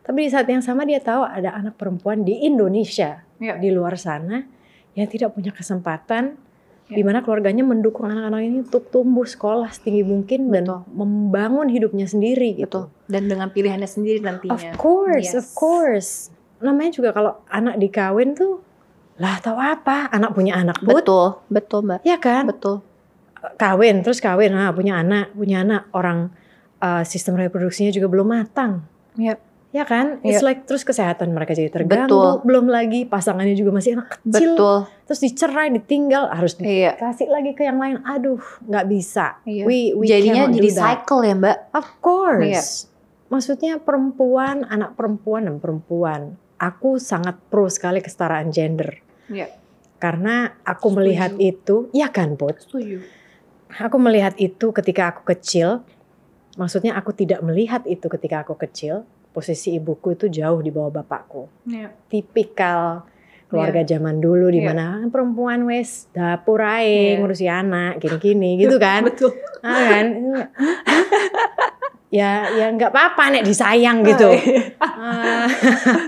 Tapi di saat yang sama dia tahu ada anak perempuan di Indonesia, Ya. di luar sana yang tidak punya kesempatan, Ya. di mana keluarganya mendukung anak-anak ini untuk tumbuh sekolah setinggi mungkin dan Betul. membangun hidupnya sendiri gitu. Betul. Dan dengan pilihannya sendiri Of nantinya. course, Yes. of course. Namanya juga kalau anak dikawin tuh, lah tahu apa? Anak punya anak. Betul, betul Mbak. Ya kan? Betul. Kawin, terus kawin, nah, punya anak, punya anak. Orang uh, sistem reproduksinya juga belum matang. Iya. Ya kan? It's like terus kesehatan mereka jadi terganggu. Betul. Belum lagi pasangannya juga masih anak kecil. Betul. Terus dicerai, ditinggal, harus Iya. dikasih lagi ke yang lain. Aduh, nggak bisa. Iya. We, we Jadinya jadi cycle ya Mbak. Of course. Iya. Maksudnya perempuan, anak perempuan dan perempuan. Aku sangat pro sekali kesetaraan gender. Iya. Karena aku Setuju. melihat itu, ya kan Put? Setuju. aku melihat itu ketika aku kecil. Maksudnya aku tidak melihat itu ketika aku kecil. Posisi ibuku itu jauh di bawah bapakku. Iya. Tipikal keluarga zaman dulu di Iya. mana perempuan wes dapur ae Iya. ngurusi anak gini-gini gitu kan. Betul. Ah, kan? ya ya nggak apa-apa nek disayang gitu. Ah,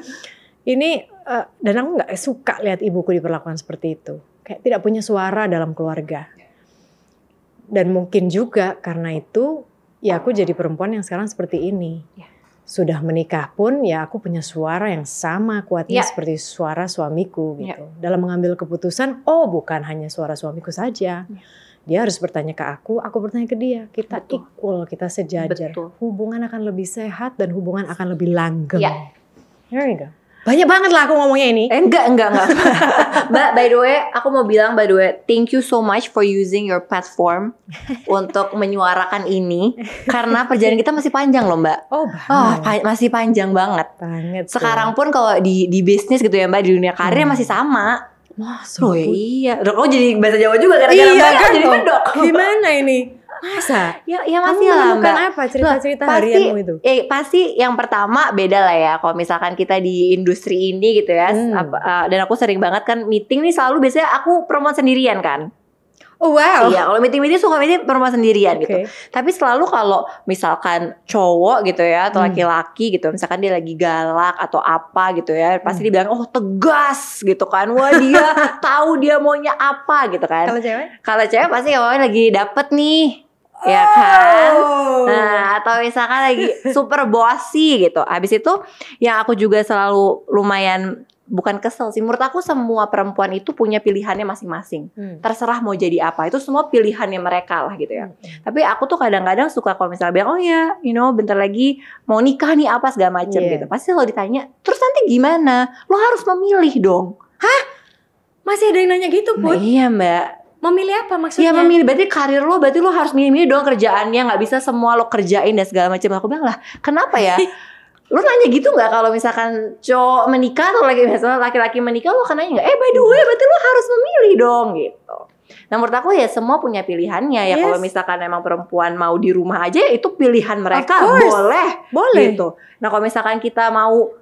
ini eh, dan aku nggak suka lihat ibuku diperlakukan seperti itu. Kayak tidak punya suara dalam keluarga. Dan mungkin juga karena itu ya aku jadi perempuan yang sekarang seperti ini. Ya. Sudah menikah pun ya aku punya suara yang sama kuatnya Ya. seperti suara suamiku Ya. gitu. Dalam mengambil keputusan, oh bukan hanya suara suamiku saja. Ya. Dia harus bertanya ke aku, aku bertanya ke dia. Kita Betul. equal, kita sejajar. Betul. Hubungan akan lebih sehat dan hubungan akan lebih langgeng. Ya. There you go. Banyak banget lah aku ngomongnya ini. Eh, enggak, enggak, enggak. Mbak, by the way, aku mau bilang by the way, thank you so much for using your platform untuk menyuarakan ini karena perjalanan kita masih panjang loh, Mbak. Oh, Oh, pa- masih panjang banget. banget. Sekarang pun kalau di di bisnis gitu ya, Mbak, di dunia karir Hmm. masih sama. Masa? Loh, iya. Loh, kok jadi bahasa Jawa juga gara-gara Iya Mbak kan, jadi medok. Gimana ini? Masa? Ya, ya Kamu masih lah, menemukan Mbak. apa cerita-cerita harianmu itu? Eh pasti yang pertama beda lah ya kalau misalkan kita di industri ini gitu ya. Hmm. Apa- uh, dan aku sering banget kan meeting nih selalu biasanya aku perempuan sendirian kan. Oh wow. Iya, kalau meeting-meeting suka meeting perempuan sendirian gitu. Oke. Tapi selalu kalau misalkan cowok gitu ya atau Hmm. laki-laki gitu, misalkan dia lagi galak atau apa gitu ya, pasti Hmm. dibilang oh tegas gitu kan. Wah, dia tahu dia maunya apa gitu kan. Kalau cewek? Kalau cewek pasti awalnya lagi dapet nih. Ya kan? Oh. Nah, atau misalkan lagi super bossy gitu. Habis itu yang aku juga selalu lumayan bukan kesel sih. Menurut aku semua perempuan itu punya pilihannya masing-masing. Hmm. Terserah mau jadi apa. Itu semua pilihannya mereka lah gitu ya. Hmm. Tapi aku tuh kadang-kadang suka kalau misalnya bilang, "Oh ya, you know, bentar lagi mau nikah nih apa segala macem Iya. gitu." Pasti kalau ditanya, "Terus nanti gimana?" Lo harus memilih dong. Masih ada yang nanya gitu, Nah, Put? iya, Mbak. Memilih apa maksudnya? Iya memilih. Berarti karir lo berarti lo harus milih-milih dong kerjaannya. Nggak bisa semua lo kerjain dan segala macam. Aku bilang lah kenapa ya? Lo nanya gitu nggak kalau misalkan cowok menikah atau lagi misalnya laki-laki menikah lo akan nanya nggak? Eh by the way berarti lo harus memilih dong gitu. Nah menurut aku ya semua punya pilihannya ya. Yes. kalau misalkan emang perempuan mau di rumah aja ya itu pilihan mereka. Boleh Boleh. gitu. Nah kalau misalkan kita mau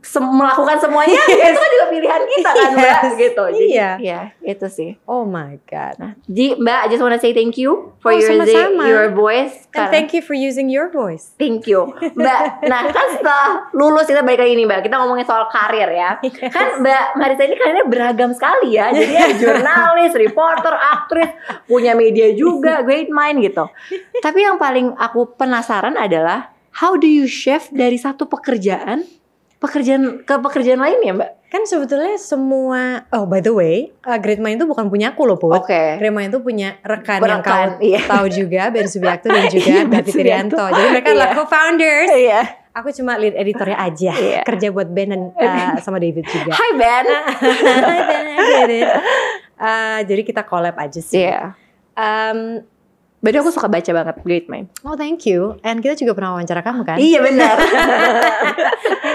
sem- melakukan semuanya ya itu kan juga pilihan kita kan mbak Yes. gitu jadi Iya. ya itu sih Oh my god. Nah, Mbak, I just wanna say thank you for Oh, your sama-sama. your voice. And Karena- thank you for using your voice. Thank you, Mbak. Nah, kan setelah lulus kita balik lagi nih, Mbak. Kita ngomongin soal karir ya. Kan Mbak Marisa ini karirnya beragam sekali ya. Jadi ya jurnalis, reporter, aktris, punya media juga, great mind gitu. Tapi yang paling aku penasaran adalah how do you shift dari satu pekerjaan pekerjaan ke pekerjaan lain ya, Mbak? Kan sebetulnya semua Oh, by the way, uh, Great Mind itu bukan punya aku loh, Put. Oke. Great Mind itu punya rekan, yang kau iya. tahu juga, Ben Subiakto dan juga Iya, David Irianto. Subiakto. Jadi mereka adalah Iya. co-founders. Iya. Aku cuma lead editornya aja, Iya. kerja buat Ben dan uh, sama David juga. Hai Ben. Hai Ben, it. Uh, jadi kita collab aja sih. Iya. Um, Berarti aku suka baca banget Great Mind. oh thank you. And kita juga pernah wawancara kamu kan? Iya benar.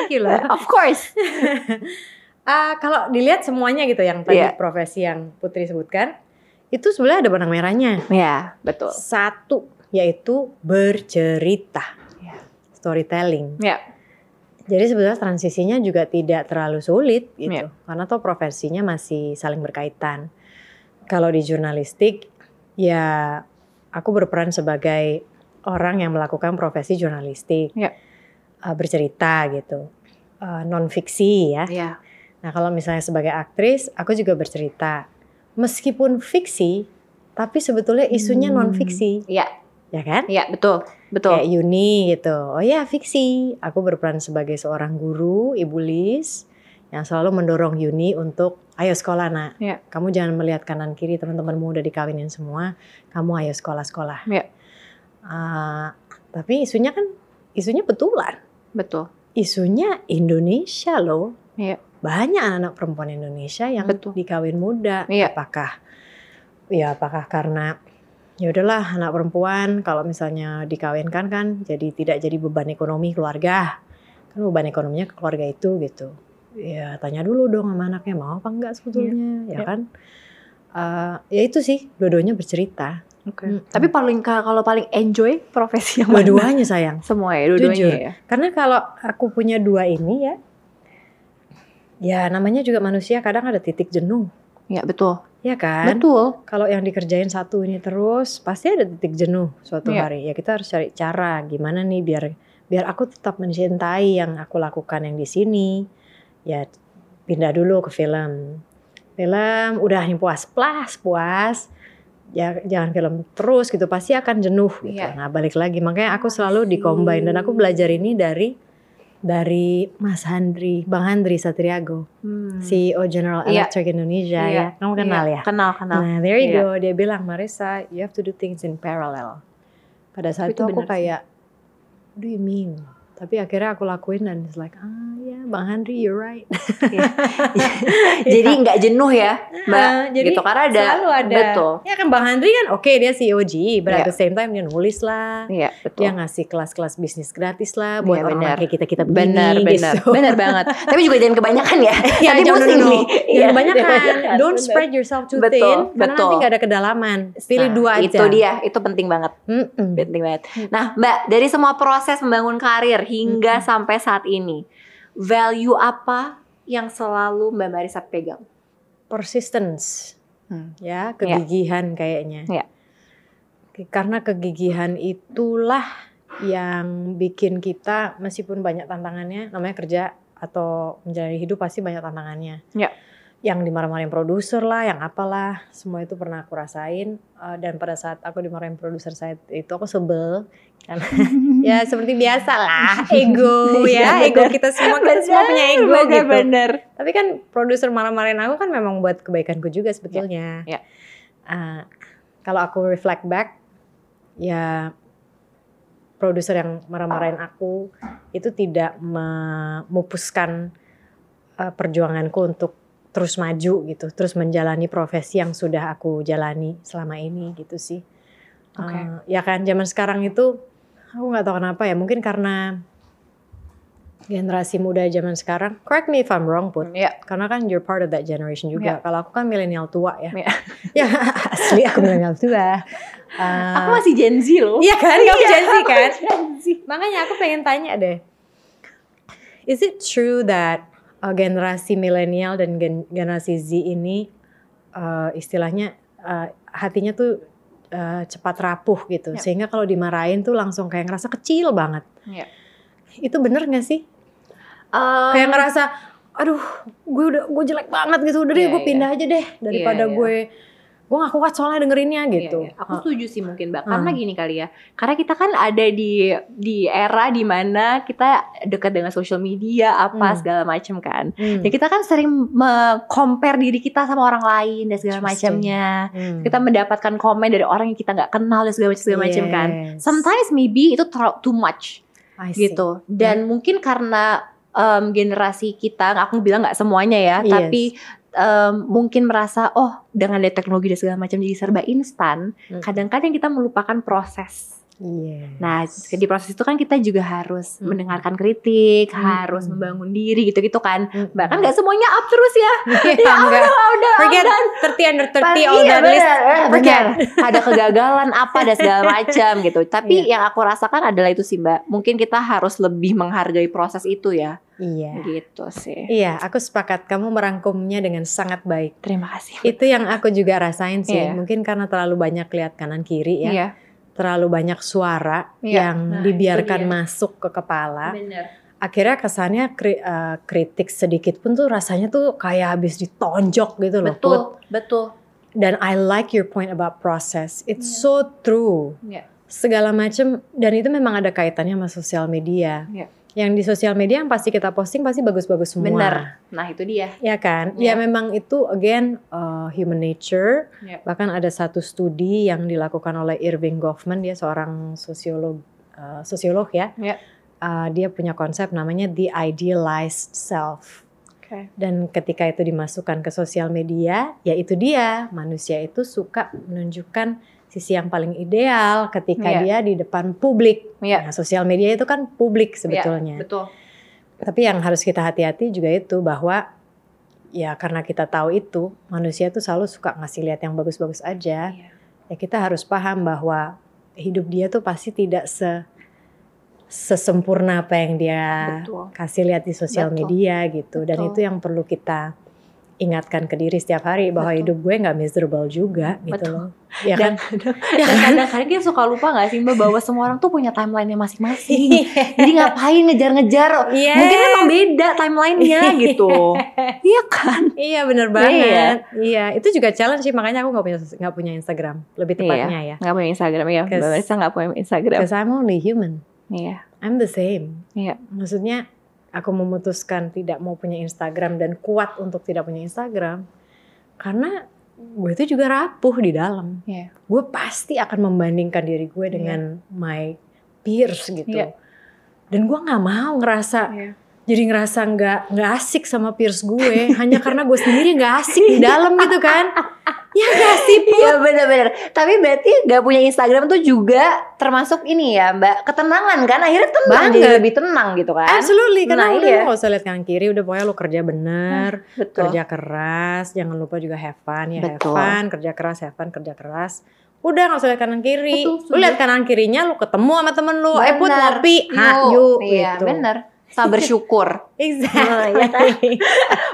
Thank you loh. of course. Ah, kalau dilihat semuanya gitu yang tadi Iya. profesi yang Putri sebutkan, itu sebenarnya ada benang merahnya. Ya, betul. Satu yaitu bercerita, Ya. storytelling. Ya. Jadi sebenarnya transisinya juga tidak terlalu sulit gitu, Iya. karena tuh profesinya masih saling berkaitan. Kalau di jurnalistik, ya aku berperan sebagai orang yang melakukan profesi jurnalistik, Iya. Uh, bercerita gitu, non fiksi ya. Ya. Nah kalau misalnya sebagai aktris, aku juga bercerita. Meskipun fiksi, tapi sebetulnya isunya Hmm. non fiksi, Iya. ya kan? Iya, betul. Betul. Kayak Yuni gitu. Oh ya fiksi. Aku berperan sebagai seorang guru, ibu Lis, yang selalu mendorong Yuni untuk ayo sekolah nak. Iya. Kamu jangan melihat kanan kiri teman-temanmu udah dikawinin semua. Kamu ayo sekolah-sekolah. Iya. Ah, tapi isunya kan isunya betulan. Betul. Isunya Indonesia loh. Iya. Banyak anak-anak perempuan Indonesia yang Betul. dikawin muda. Iya. Apakah ya apakah karena ya udahlah anak perempuan kalau misalnya dikawinkan kan jadi tidak jadi beban ekonomi keluarga. Kan beban ekonominya ke keluarga itu gitu. Ya tanya dulu dong sama anaknya mau apa enggak sebetulnya, ya Iya. kan? Eh, ya itu sih, dua-duanya bercerita. Oke. Mm-mm. Tapi paling kalau paling enjoy profesi yang mana? Dua-duanya sayang. Semua ya, dua-duanya Jujur. ya. Karena kalau aku punya dua ini ya, ya namanya juga manusia kadang ada titik jenuh, Ya, betul. ya kan? Betul. Kalau yang dikerjain satu ini terus, pasti ada titik jenuh suatu Iya. hari. Ya kita harus cari cara gimana nih biar biar aku tetap mencintai yang aku lakukan yang di sini. Ya pindah dulu ke film. Film udah yang puas, puas, puas. Ya jangan film terus gitu, pasti akan jenuh gitu. Iya. Nah, balik lagi makanya aku selalu see. di-combine dan aku belajar ini dari dari Mas Handri, Bang Handri Satriago, Hmm. CEO General Iya. Electric Indonesia Iya. ya. Kamu kenal Iya, ya? Kenal, kenal. Nah, there you Iya. go. Dia bilang, Marissa, you have to do things in parallel. Pada saat Itu itu aku kayak, what do you mean? Tapi akhirnya aku lakuin dan it's like, ah Bang Henry, you're right. Jadi nggak jenuh ya, Mbak. Ah, jadi gitu karena ada, Selalu ada. betul. Ya kan Bang Henry kan oke dia COG, but Iya. at the same time dia nulis lah. Iya, betul. Dia ngasih kelas-kelas bisnis gratis lah buat Iya, orang kayak kita-kita begini Benar, benar, gitu. benar banget. Tapi juga jangan kebanyakan ya. Ya, Nanti jangan nih. Jangan Iya, kebanyakan. Don't spread yourself too Betul, thin. Karena betul. nanti gak ada kedalaman. Pilih Nah, dua aja. Itu dia, itu penting banget. Mm-mm. Penting banget. Nah, Mbak, dari semua proses membangun karir hingga Mm-mm. sampai saat ini, value apa yang selalu Mbak Marisa pegang? Persistence. Hmm. ya kegigihan kayaknya Iya. Ke- karena kegigihan itulah yang bikin kita meskipun banyak tantangannya namanya kerja atau menjalani hidup pasti banyak tantangannya Iya. Yang dimarah-marahin produser lah yang apalah semua itu pernah aku rasain Eh, dan pada saat aku dimarahin produser saya itu aku sebel karena ya seperti biasa lah ego ya Iya, ego benar. kita semua kita semua punya ego bener, gitu Bener. tapi kan produser marah-marahin aku kan memang buat kebaikanku juga sebetulnya. Ya, ya. Ah, kalau aku reflect back, ya produser yang marah-marahin aku itu tidak memupuskan eh, perjuanganku untuk terus maju gitu, terus menjalani profesi yang sudah aku jalani selama ini gitu sih. Oke. Eh, ya kan zaman sekarang itu aku nggak tahu kenapa ya, mungkin karena generasi muda zaman sekarang. Correct me if I'm wrong, Put. Iya. Karena kan you're part of that generation juga. Iya. Kalau aku kan milenial tua ya. Iya. ya asli aku milenial tua. Uh, Aku masih Gen Z loh. Iya kan, kamu Iya, Gen Z kan? Gen Z. Makanya aku pengen tanya deh. Is it true that uh, generasi milenial dan gen- generasi Z ini uh, istilahnya uh, hatinya tuh uh, cepat rapuh gitu, Ya. sehingga kalau dimarahin tuh langsung kayak ngerasa kecil banget. Iya. Itu bener gak sih? Um, kayak ngerasa aduh gue udah gue jelek banget gitu udah deh Iya, gue iya. pindah aja deh daripada Iya, iya. gue gue gak kuat soalnya dengerinnya gitu Iya, iya. Aku setuju sih mungkin mbak. Hmm. Karena gini kali ya. Karena kita kan ada di di era di mana kita dekat dengan social media apa Hmm. segala macam kan. Hmm. Ya kita kan sering compare diri kita sama orang lain dan segala macamnya. Hmm. Kita mendapatkan komen dari orang yang kita nggak kenal dan segala macam segala macam kan. Yes. Sometimes maybe itu too much gitu. Dan mungkin karena em, generasi kita, aku bilang nggak semuanya ya, Yes. tapi em, mungkin merasa oh dengan ada teknologi dan segala macam jadi serba instan. Hmm. Kadang-kadang kita melupakan proses. Yes. Nah di proses itu kan kita juga harus Hmm. mendengarkan kritik, Hmm. harus membangun diri gitu-gitu kan. Mm-mm. Bahkan nggak semuanya up terus ya. Iya, ya udah, udah, Forget udah. 30 under 30 Pasti all iya, that list. benar, eh, Forget. Ada kegagalan apa dan segala macam gitu. Tapi Iya. yang aku rasakan adalah itu sih Mbak. Mungkin kita harus lebih menghargai proses itu ya. Iya. Gitu sih. Iya, aku sepakat. Kamu merangkumnya dengan sangat baik. Terima kasih. Itu yang aku juga rasain sih. Iya. Mungkin karena terlalu banyak lihat kanan kiri ya. Iya. Terlalu banyak suara Iya. yang Nah, dibiarkan masuk ke kepala. Benar. akhirnya kesannya kri- eh, kritik sedikit pun tuh rasanya tuh kayak habis ditonjok gitu loh. Betul, Put. betul. Dan I like your point about process. It's Iya. so true. Iya. Segala macam dan itu memang ada kaitannya sama sosial media. Iya. Yang di sosial media yang pasti kita posting pasti bagus-bagus semua. Benar. Nah, itu dia. Ya kan? Iya. Ya memang itu again uh, human nature. Iya. Bahkan ada satu studi yang dilakukan oleh Irving Goffman, dia seorang sosiolog uh, sosiolog ya. Iya. Uh, dia punya konsep namanya the idealized self. Oke. Dan ketika itu dimasukkan ke sosial media, ya itu dia manusia itu suka menunjukkan sisi yang paling ideal ketika Iya. dia di depan publik. Iya. Nah, sosial media itu kan publik sebetulnya. Betul. Tapi yang harus kita hati-hati juga itu bahwa ya karena kita tahu itu manusia tuh selalu suka ngasih lihat yang bagus-bagus aja, Iya. ya kita harus paham bahwa hidup dia tuh pasti tidak se sesempurna apa yang dia Betul. kasih lihat di sosial Betul. media gitu dan Betul. itu yang perlu kita ingatkan ke diri setiap hari bahwa Betul. hidup gue nggak miserable juga gitu Betul. loh ya Dan, kan dan kadang-kadang kita suka lupa gak sih Mbak bahwa semua orang tuh punya timelinenya masing-masing. Jadi ngapain ngejar-ngejar? Yes. Mungkin emang beda timelinenya gitu. iya kan? Iya bener banget. Iya. itu juga challenge sih makanya aku nggak punya nggak punya Instagram lebih tepatnya ya. Gak punya Instagram ya. Mbak Marisa gak punya Instagram. Because I'm only human. Iya. I'm the same. Iya. Maksudnya aku memutuskan tidak mau punya Instagram dan kuat untuk tidak punya Instagram karena gue itu juga rapuh di dalam. Iya. Gue pasti akan membandingkan diri gue dengan my peers gitu. Iya. Dan gue nggak mau ngerasa Iya. jadi ngerasa nggak nggak asik sama peers gue hanya karena gue sendiri nggak asik di dalam gitu kan ya gak sih Put? Iya bener-bener. Tapi berarti gak punya Instagram tuh juga termasuk ini ya Mbak Ketenangan kan? Akhirnya tenang Banget. jadi lebih tenang gitu kan? Absolutely karena Nah, udah iya. gak usah lihat kanan kiri udah pokoknya lo kerja bener Betul. kerja keras jangan lupa juga have fun ya Betul. have fun kerja keras have fun kerja keras. Udah gak usah lihat kanan kiri. Betul, lu lihat kanan kirinya lu ketemu sama temen lu eh put Bener. ngopi ha yuk Iya gitu. bener Sama bersyukur exactly Nah, ya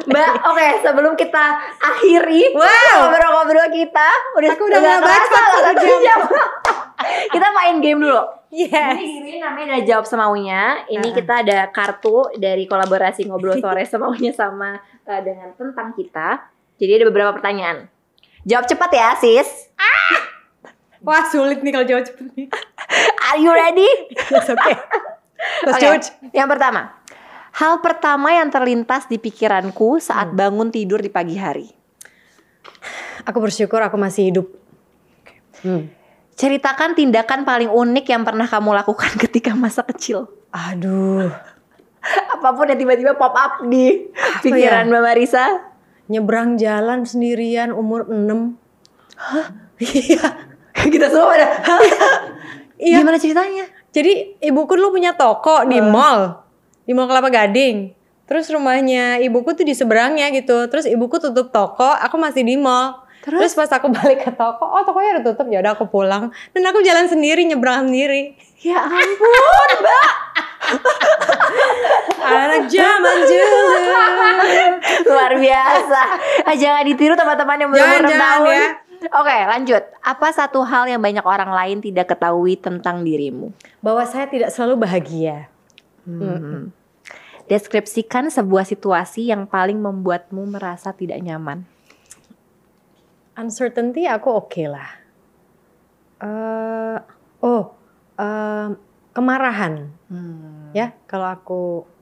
Mbak oke sebelum kita akhiri Wow. Ngobrol-ngobrol kita Udah, Aku udah nggak baca satu jam Kita main game dulu yes Ini namanya adalah jawab semaunya. Ini Uh-uh. kita ada kartu dari kolaborasi ngobrol sore semaunya sama uh, dengan tentang kita. Jadi ada beberapa pertanyaan. Jawab cepat ya, sis. wah sulit nih kalau jawab cepet nih Are you ready? That's okay Let's Oke. do it. Yang pertama. Hal pertama yang terlintas di pikiranku saat bangun tidur di pagi hari. Aku bersyukur aku masih hidup. Hmm. Ceritakan tindakan paling unik yang pernah kamu lakukan ketika masa kecil. Aduh, Apa pun yang tiba-tiba pop up di pikiran Mbak Marisa. nyebrang jalan sendirian umur 6. Iya. Kita semua pada. Iya. Gimana ceritanya? Jadi ibuku dulu punya toko di mall. Di Mall Kelapa Gading. Terus rumahnya ibuku tuh di seberangnya gitu. Terus ibuku tutup toko, aku masih di mall. Terus, pas aku balik ke toko, oh tokonya udah tutup, ya udah aku pulang. Dan aku jalan sendiri, nyebrang sendiri. Ya ampun, Mbak. Anak zaman dulu. Luar biasa. Ah, jangan ditiru teman-teman yang belum jangan tahun. ya. Oke, lanjut. Apa satu hal yang banyak orang lain tidak ketahui tentang dirimu? Bahwa saya tidak selalu bahagia. Hmm. Deskripsikan sebuah situasi yang paling membuatmu merasa tidak nyaman. Uncertainty aku oke lah. Eh, oh, em, kemarahan. Ya, kalau aku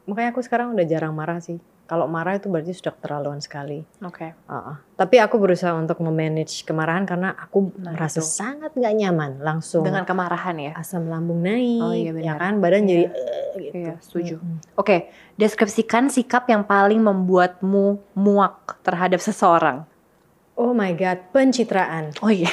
makanya aku sekarang udah jarang marah sih. Kalau marah itu berarti sudah keterlaluan sekali. Oke. Heeh. Tapi aku berusaha untuk memanage kemarahan karena aku Nah, merasa itu. sangat nggak nyaman langsung Dengan kemarahan ya. asam lambung naik, Oh, iya ya benar. kan badan Iya. jadi eh, gitu. Iya, setuju. Mm-mm. Oke, deskripsikan sikap yang paling membuatmu muak terhadap seseorang. Oh my god, pencitraan. Oh iya.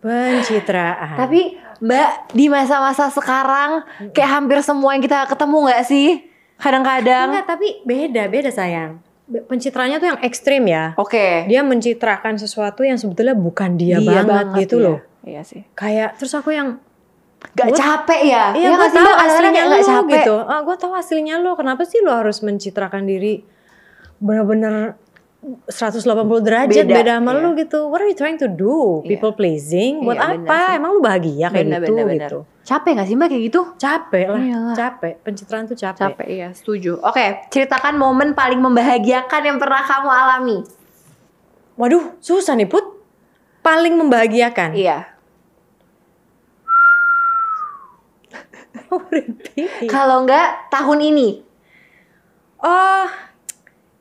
Pencitraan. Tapi Mbak di masa-masa sekarang kayak hampir semua yang kita ketemu nggak sih? Kadang-kadang. enggak, tapi beda, beda sayang. Pencitraannya tuh yang ekstrim ya. Oke. Dia mencitrakan sesuatu yang sebetulnya bukan dia, banget, gitu ya. loh. Iya sih. Kayak terus aku yang Gak Gua- capek ya? Iya, nggak gue tahu aslinya lo capek. gitu. Ah, gue tahu aslinya lo. Kenapa sih lo harus mencitrakan diri bener-bener 180 derajat Beda, beda, sama iya. lo gitu. What are you trying to do? Iya. People pleasing? Buat Iya, apa? Emang lo bahagia kayak Bener, gitu bener, bener. gitu? Capek gak sih Mbak kayak gitu? Capek lah, Iyalah. capek. Pencitraan tuh capek. Capek iya, setuju. Oke, ceritakan momen paling membahagiakan yang pernah kamu alami. Waduh, susah nih Put. Paling membahagiakan. Iya. Kalau enggak tahun ini. Oh,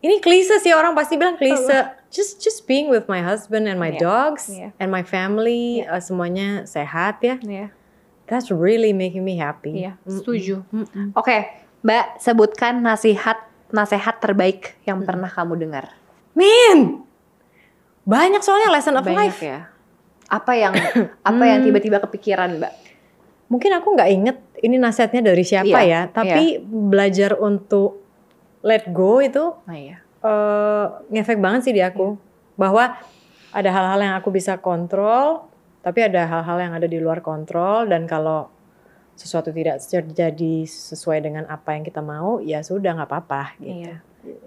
ini klise sih orang pasti bilang klise. Just just being with my husband and my Iya, dogs iya. and my family, uh, semuanya sehat ya. Iya. That's really making me happy. Iya, Mm-mm. setuju. Mm-mm. Oke, Mbak, sebutkan nasihat nasihat terbaik yang pernah kamu dengar. Min, banyak soalnya lesson of Banyak life. ya. Apa yang apa yang tiba-tiba kepikiran, Mbak? Mungkin aku nggak inget ini nasihatnya dari siapa Iya, ya, tapi belajar untuk let go itu Nah, iya. eh, ngefek banget sih di aku. Bahwa ada hal-hal yang aku bisa kontrol, Tapi ada hal-hal yang ada di luar kontrol dan kalau sesuatu tidak terjadi sesuai dengan apa yang kita mau, ya sudah nggak apa-apa gitu. Iya.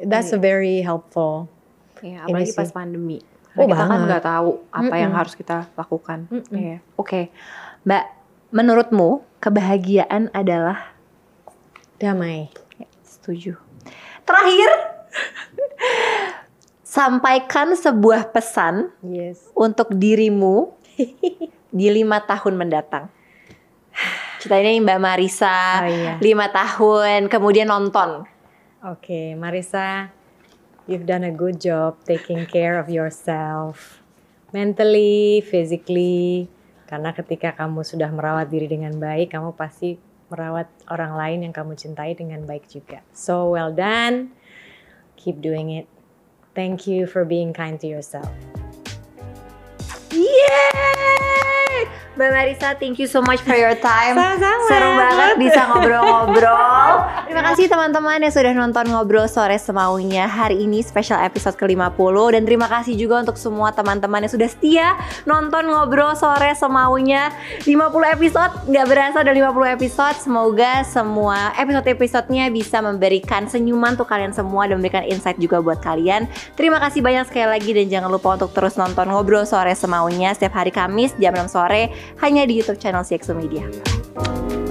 That's a very helpful. Iya, Ini apalagi pas pandemi. Oh, kita kan banget. nggak tahu apa yang Mm-mm. harus kita lakukan. Mm-mm. Iya. Oke, Mbak, menurutmu kebahagiaan adalah Damai. setuju. Terakhir, sampaikan sebuah pesan Yes. untuk dirimu di lima tahun mendatang. Ceritanya Mbak Marisa, Oh iya. lima tahun kemudian nonton. Oke, Marisa, you've done a good job taking care of yourself, mentally, physically. Karena ketika kamu sudah merawat diri dengan baik, kamu pasti merawat orang lain yang kamu cintai dengan baik juga. So well done, keep doing it. Thank you for being kind to yourself. Yeay! Mbak Marisa, thank you so much for your time. Sama-sama. Seru banget bisa ngobrol-ngobrol. Terima kasih teman-teman yang sudah nonton Ngobrol Sore Semaunya hari ini special episode ke-50 dan terima kasih juga untuk semua teman-teman yang sudah setia nonton Ngobrol Sore Semaunya 50 episode, nggak berasa udah 50 episode. Semoga semua episode-episodenya bisa memberikan senyuman untuk kalian semua dan memberikan insight juga buat kalian. Terima kasih banyak sekali lagi dan jangan lupa untuk terus nonton Ngobrol Sore Semaunya setiap hari Kamis jam 6 sore hanya di YouTube channel CXO Media.